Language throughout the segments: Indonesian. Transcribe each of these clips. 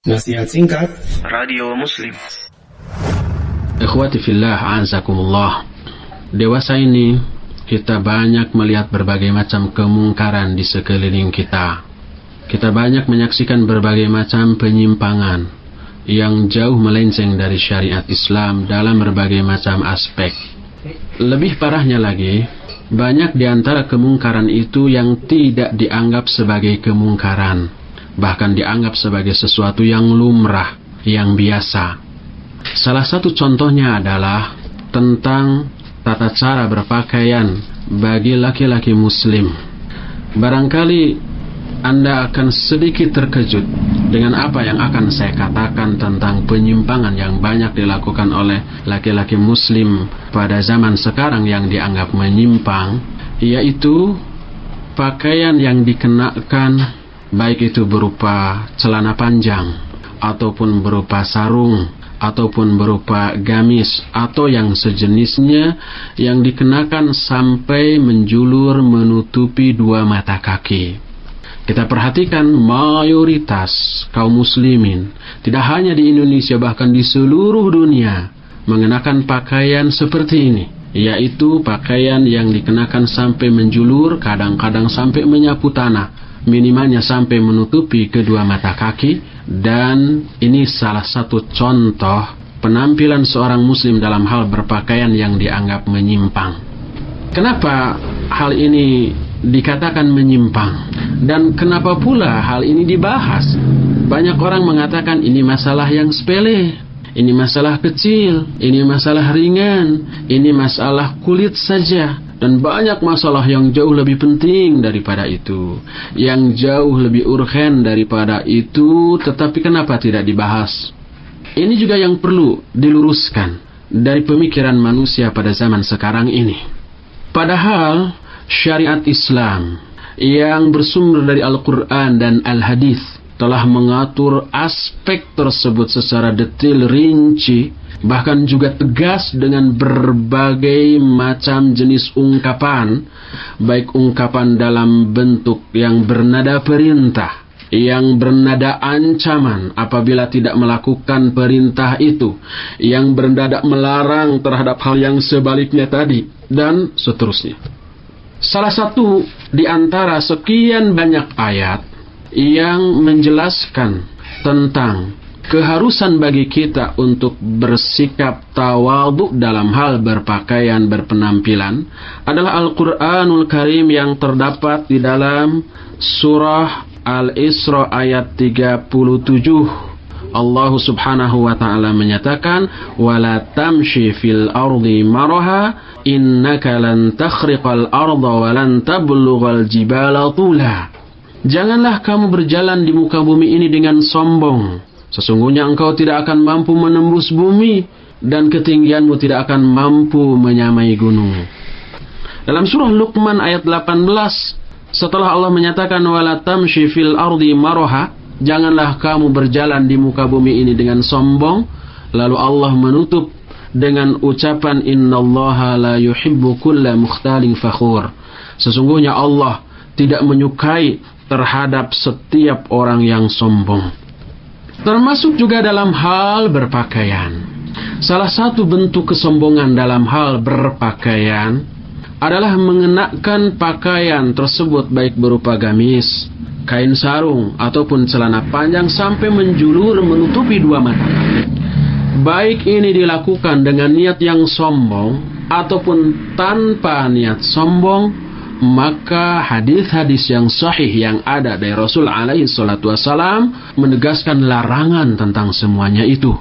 Nasihat singkat Radio Muslim Ikhwati fillah, azakumullah. Dewasa ini kita banyak melihat berbagai macam kemungkaran di sekeliling kita. Kita banyak menyaksikan berbagai macam penyimpangan yang jauh melenceng dari syariat Islam dalam berbagai macam aspek. Lebih parahnya lagi, banyak di antara kemungkaran itu yang tidak dianggap sebagai kemungkaran bahkan dianggap sebagai sesuatu yang lumrah, yang biasa. Salah satu contohnya adalah tentang tata cara berpakaian bagi laki-laki muslim. Barangkali Anda akan sedikit terkejut dengan apa yang akan saya katakan tentang penyimpangan yang banyak dilakukan oleh laki-laki muslim pada zaman sekarang yang dianggap menyimpang, yaitu pakaian yang dikenakan baik itu berupa celana panjang ataupun berupa sarung ataupun berupa gamis atau yang sejenisnya yang dikenakan sampai menjulur menutupi dua mata kaki. Kita perhatikan mayoritas kaum muslimin tidak hanya di Indonesia bahkan di seluruh dunia mengenakan pakaian seperti ini yaitu pakaian yang dikenakan sampai menjulur kadang-kadang sampai menyapu tanah minimalnya sampai menutupi kedua mata kaki dan ini salah satu contoh penampilan seorang muslim dalam hal berpakaian yang dianggap menyimpang. Kenapa hal ini dikatakan menyimpang dan kenapa pula hal ini dibahas? Banyak orang mengatakan ini masalah yang sepele, ini masalah kecil, ini masalah ringan, ini masalah kulit saja dan banyak masalah yang jauh lebih penting daripada itu. Yang jauh lebih urgen daripada itu tetapi kenapa tidak dibahas? Ini juga yang perlu diluruskan dari pemikiran manusia pada zaman sekarang ini. Padahal syariat Islam yang bersumber dari Al-Quran dan Al-Hadis telah mengatur aspek tersebut secara detail rinci bahkan juga tegas dengan berbagai macam jenis ungkapan baik ungkapan dalam bentuk yang bernada perintah yang bernada ancaman apabila tidak melakukan perintah itu, yang bernada melarang terhadap hal yang sebaliknya tadi, dan seterusnya. Salah satu di antara sekian banyak ayat yang menjelaskan tentang keharusan bagi kita untuk bersikap tawadhu dalam hal berpakaian berpenampilan adalah Al-Qur'anul Karim yang terdapat di dalam surah Al-Isra ayat 37 Allah Subhanahu wa taala menyatakan wala tamshi fil ardi maraha innaka lan takhriqal arda wa lan tablughal jibala tula Janganlah kamu berjalan di muka bumi ini dengan sombong. Sesungguhnya engkau tidak akan mampu menembus bumi dan ketinggianmu tidak akan mampu menyamai gunung. Dalam surah Luqman ayat 18, setelah Allah menyatakan wala tamshi fil ardi maroha, janganlah kamu berjalan di muka bumi ini dengan sombong, lalu Allah menutup dengan ucapan innallaha la yuhibbu kulla mukhtalin fakhur. Sesungguhnya Allah tidak menyukai terhadap setiap orang yang sombong. Termasuk juga dalam hal berpakaian. Salah satu bentuk kesombongan dalam hal berpakaian adalah mengenakan pakaian tersebut baik berupa gamis, kain sarung, ataupun celana panjang sampai menjulur menutupi dua mata Baik ini dilakukan dengan niat yang sombong ataupun tanpa niat sombong, maka hadis-hadis yang sahih yang ada dari Rasul alaihi salatu wasalam menegaskan larangan tentang semuanya itu.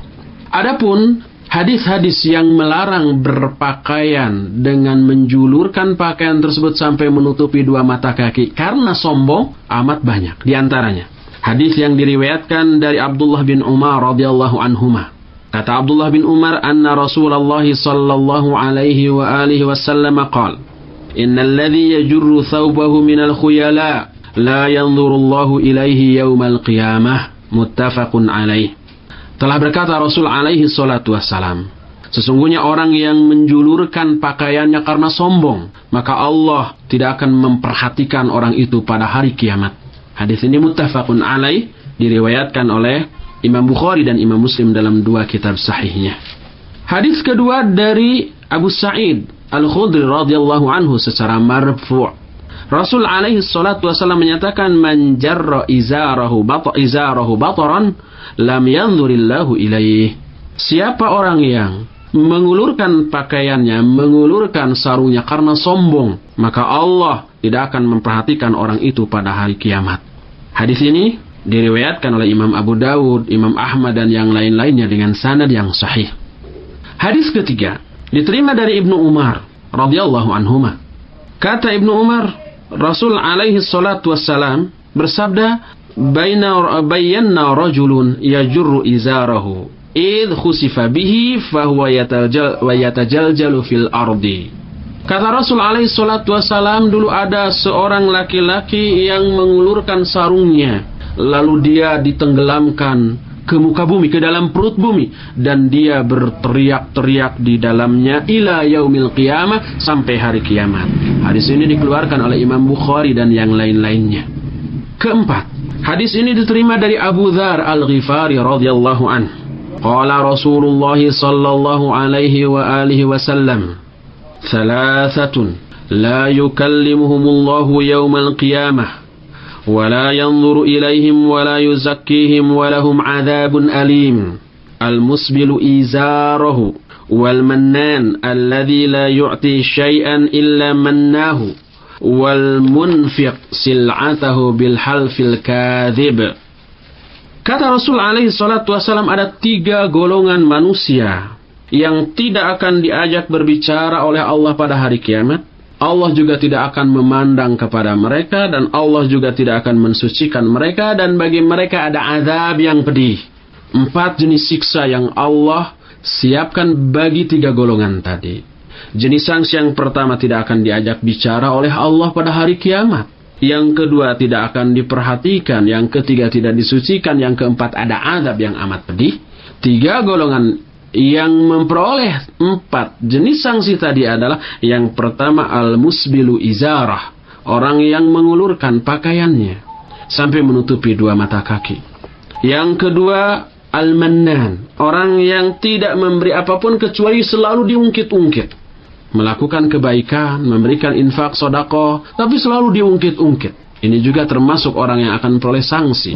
Adapun hadis-hadis yang melarang berpakaian dengan menjulurkan pakaian tersebut sampai menutupi dua mata kaki karena sombong amat banyak di antaranya. Hadis yang diriwayatkan dari Abdullah bin Umar radhiyallahu anhuma. Kata Abdullah bin Umar anna Rasulullah sallallahu alaihi wa alihi wasallam qala إن الذي يجر ثوبه من الخيلاء لا ينظر الله ilaihi يوم القيامة muttafaqun alaih. Telah berkata Rasul alaihi salatu wassalam, Sesungguhnya orang yang menjulurkan pakaiannya karena sombong, maka Allah tidak akan memperhatikan orang itu pada hari kiamat. Hadis ini muttafaqun alaih, diriwayatkan oleh Imam Bukhari dan Imam Muslim dalam dua kitab sahihnya. Hadis kedua dari Abu Sa'id Al-Khudri radhiyallahu anhu secara marfu' Rasul alaihi salatu wasallam menyatakan man jarra izarahu bata izarahu bataran lam yanzurillahu ilaih. Siapa orang yang mengulurkan pakaiannya, mengulurkan sarungnya karena sombong, maka Allah tidak akan memperhatikan orang itu pada hari kiamat. Hadis ini diriwayatkan oleh Imam Abu Dawud, Imam Ahmad dan yang lain-lainnya dengan sanad yang sahih. Hadis ketiga diterima dari Ibnu Umar radhiyallahu anhuma. Kata Ibnu Umar, Rasul alaihi salatu wassalam bersabda, "Baina bayyana rajulun yajurru izarahu id khusifa bihi fahuwa yatajal wa yatajaljalu fil ardi." Kata Rasul alaihi salatu wassalam, dulu ada seorang laki-laki yang mengulurkan sarungnya, lalu dia ditenggelamkan ke muka bumi, ke dalam perut bumi. Dan dia berteriak-teriak di dalamnya ila yaumil qiyamah sampai hari kiamat. Hadis ini dikeluarkan oleh Imam Bukhari dan yang lain-lainnya. Keempat, hadis ini diterima dari Abu Dhar Al-Ghifari radhiyallahu an. Qala Rasulullah sallallahu alaihi wa alihi wasallam, "Thalathatun la yukallimuhumullahu yawmal qiyamah." ولا ينظر إليهم ولا يزكيهم ولهم عذاب أليم المسبل إيزاره والمنان الذي لا يعطي شيئا إلا مناه والمنفق سلعته بالحلف الكاذب Kata Rasul alaihi salatu wasalam ada tiga golongan manusia yang tidak akan diajak berbicara oleh Allah pada hari kiamat Allah juga tidak akan memandang kepada mereka dan Allah juga tidak akan mensucikan mereka dan bagi mereka ada azab yang pedih. Empat jenis siksa yang Allah siapkan bagi tiga golongan tadi. Jenis sanksi yang pertama tidak akan diajak bicara oleh Allah pada hari kiamat. Yang kedua tidak akan diperhatikan, yang ketiga tidak disucikan, yang keempat ada azab yang amat pedih. Tiga golongan yang memperoleh empat jenis sanksi tadi adalah yang pertama al-musbilu izarah, orang yang mengulurkan pakaiannya sampai menutupi dua mata kaki. Yang kedua al-mannan, orang yang tidak memberi apa pun kecuali selalu diungkit-ungkit. Melakukan kebaikan, memberikan infak, sodako, tapi selalu diungkit-ungkit. Ini juga termasuk orang yang akan memperoleh sanksi.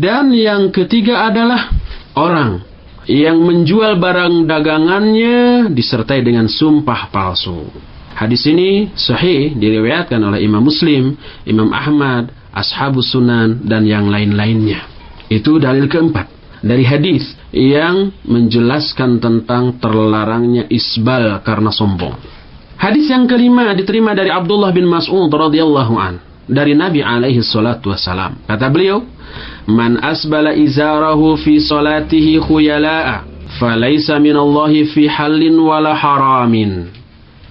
Dan yang ketiga adalah orang yang menjual barang dagangannya disertai dengan sumpah palsu. Hadis ini sahih diriwayatkan oleh Imam Muslim, Imam Ahmad, Ashabus Sunan dan yang lain-lainnya. Itu dalil keempat dari hadis yang menjelaskan tentang terlarangnya isbal karena sombong. Hadis yang kelima diterima dari Abdullah bin Mas'ud radhiyallahu an dari Nabi alaihi salatu wasalam. Kata beliau, Man asbala izarahu fi salatihi khuyala'a falaysa minallahi fi halin wala haramin.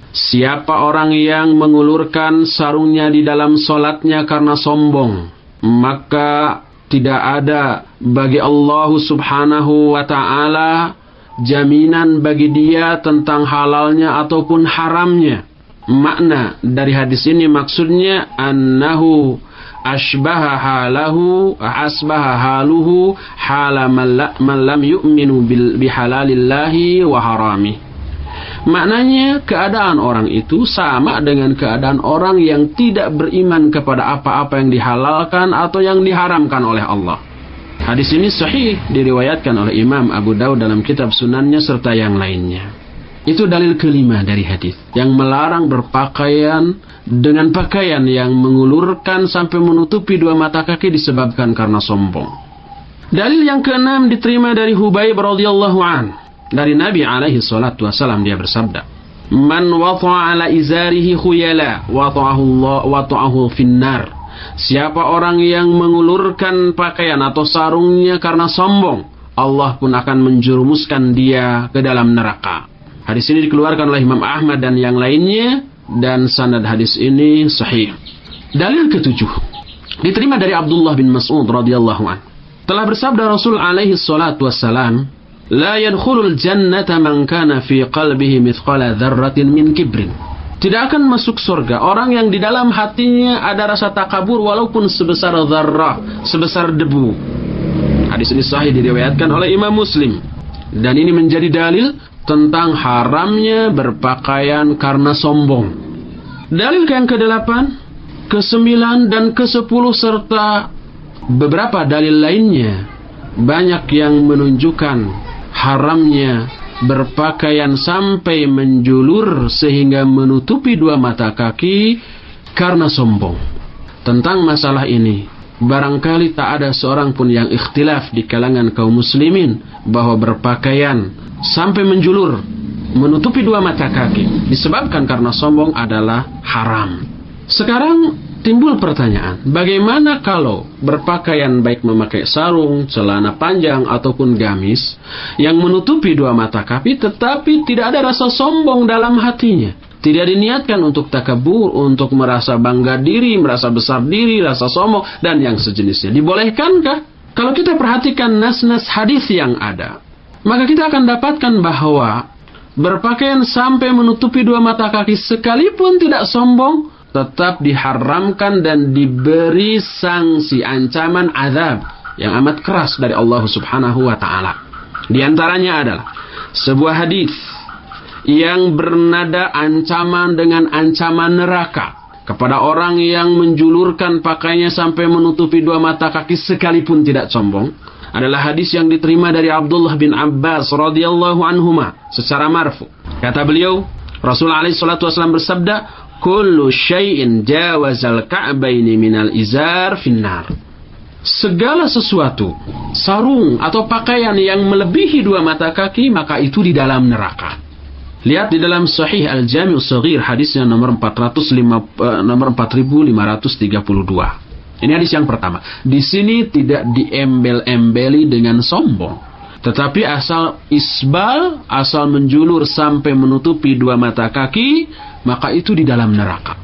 Siapa orang yang mengulurkan sarungnya di dalam solatnya karena sombong, maka tidak ada bagi Allah subhanahu wa ta'ala jaminan bagi dia tentang halalnya ataupun haramnya. Makna dari hadis ini maksudnya annahu asbaha halahu asbaha haluhu hala man lam yu'minu bihalalillahi wa harami Maknanya keadaan orang itu sama dengan keadaan orang yang tidak beriman kepada apa-apa yang dihalalkan atau yang diharamkan oleh Allah. Hadis ini sahih diriwayatkan oleh Imam Abu Dawud dalam kitab sunannya serta yang lainnya. Itu dalil kelima dari hadis yang melarang berpakaian dengan pakaian yang mengulurkan sampai menutupi dua mata kaki disebabkan karena sombong. Dalil yang keenam diterima dari Hubayb radhiyallahu an dari Nabi alaihi salatu wasalam dia bersabda, "Man ala izarihi khuyala Allah wata'ahu finnar." Siapa orang yang mengulurkan pakaian atau sarungnya karena sombong, Allah pun akan menjerumuskan dia ke dalam neraka. Hadis ini dikeluarkan oleh Imam Ahmad dan yang lainnya dan sanad hadis ini sahih. Dalil ketujuh diterima dari Abdullah bin Mas'ud radhiyallahu an. Telah bersabda Rasul alaihi salatu wassalam, "La yadkhulul jannata man kana fi qalbihi mithqala dzarratin min kibrin." Tidak akan masuk surga orang yang di dalam hatinya ada rasa takabur walaupun sebesar zarrah, sebesar debu. Hadis ini sahih diriwayatkan oleh Imam Muslim. Dan ini menjadi dalil tentang haramnya berpakaian karena sombong. Dalil yang ke-8, ke-9 dan ke-10 serta beberapa dalil lainnya banyak yang menunjukkan haramnya berpakaian sampai menjulur sehingga menutupi dua mata kaki karena sombong. Tentang masalah ini, barangkali tak ada seorang pun yang ikhtilaf di kalangan kaum muslimin bahwa berpakaian sampai menjulur menutupi dua mata kaki disebabkan karena sombong adalah haram. Sekarang timbul pertanyaan, bagaimana kalau berpakaian baik memakai sarung, celana panjang ataupun gamis yang menutupi dua mata kaki tetapi tidak ada rasa sombong dalam hatinya? Tidak diniatkan untuk takabur, untuk merasa bangga diri, merasa besar diri, rasa sombong, dan yang sejenisnya. Dibolehkankah? Kalau kita perhatikan nas-nas hadis yang ada, maka kita akan dapatkan bahwa berpakaian sampai menutupi dua mata kaki sekalipun tidak sombong, tetap diharamkan dan diberi sanksi ancaman azab yang amat keras dari Allah Subhanahu wa taala. Di antaranya adalah sebuah hadis yang bernada ancaman dengan ancaman neraka kepada orang yang menjulurkan pakainya sampai menutupi dua mata kaki sekalipun tidak sombong adalah hadis yang diterima dari Abdullah bin Abbas radhiyallahu anhuma secara marfu. Kata beliau, Rasulullah alaihi salatu wasallam bersabda, "Kullu syai'in jawazal ka'baini minal izar finnar." Segala sesuatu, sarung atau pakaian yang melebihi dua mata kaki, maka itu di dalam neraka. Lihat di dalam Sahih Al-Jami' Saghir hadisnya nomor 405 nomor 4532. Ini hadis yang pertama. Di sini tidak diembel-embeli dengan sombong. Tetapi asal isbal, asal menjulur sampai menutupi dua mata kaki, maka itu di dalam neraka.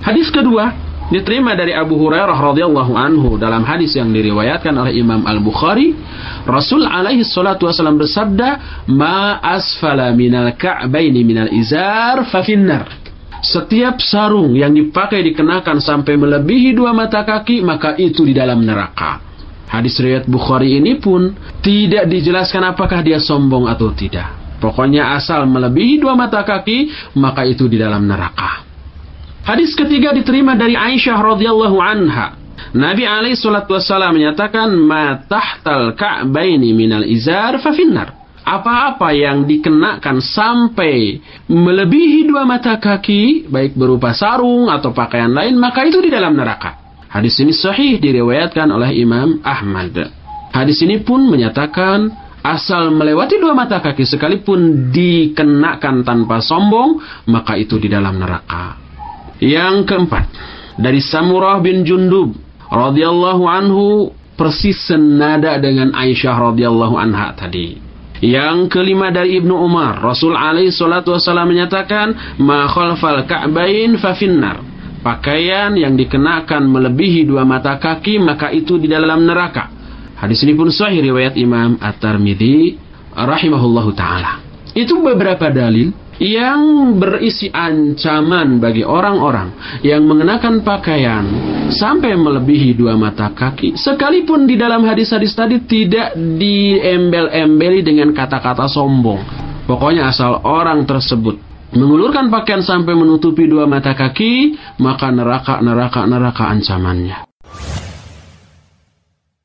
Hadis kedua diterima dari Abu Hurairah radhiyallahu anhu dalam hadis yang diriwayatkan oleh Imam Al-Bukhari, Rasul alaihi salatu wasallam bersabda, "Ma asfala minal ka'baini minal izar fa finnar." Setiap sarung yang dipakai dikenakan sampai melebihi dua mata kaki, maka itu di dalam neraka. Hadis riwayat Bukhari ini pun tidak dijelaskan apakah dia sombong atau tidak. Pokoknya asal melebihi dua mata kaki, maka itu di dalam neraka. Hadis ketiga diterima dari Aisyah radhiyallahu anha. Nabi alaihi salatu wassalam menyatakan ma tahtal ka'baini minal izar fa finnar. Apa-apa yang dikenakan sampai melebihi dua mata kaki, baik berupa sarung atau pakaian lain, maka itu di dalam neraka. Hadis ini sahih diriwayatkan oleh Imam Ahmad. Hadis ini pun menyatakan asal melewati dua mata kaki sekalipun dikenakan tanpa sombong, maka itu di dalam neraka. Yang keempat, dari Samurah bin Jundub radhiyallahu anhu persis senada dengan Aisyah radhiyallahu anha tadi. Yang kelima dari Ibnu Umar, Rasul alaihi salatu wasallam menyatakan, "Ma khalfal ka'bain fa finnar." Pakaian yang dikenakan melebihi dua mata kaki maka itu di dalam neraka. Hadis ini pun sahih riwayat Imam At-Tirmidzi rahimahullahu taala. Itu beberapa dalil yang berisi ancaman bagi orang-orang yang mengenakan pakaian sampai melebihi dua mata kaki. Sekalipun di dalam hadis-hadis tadi tidak diembel-embeli dengan kata-kata sombong. Pokoknya asal orang tersebut mengulurkan pakaian sampai menutupi dua mata kaki, maka neraka, neraka, neraka ancamannya.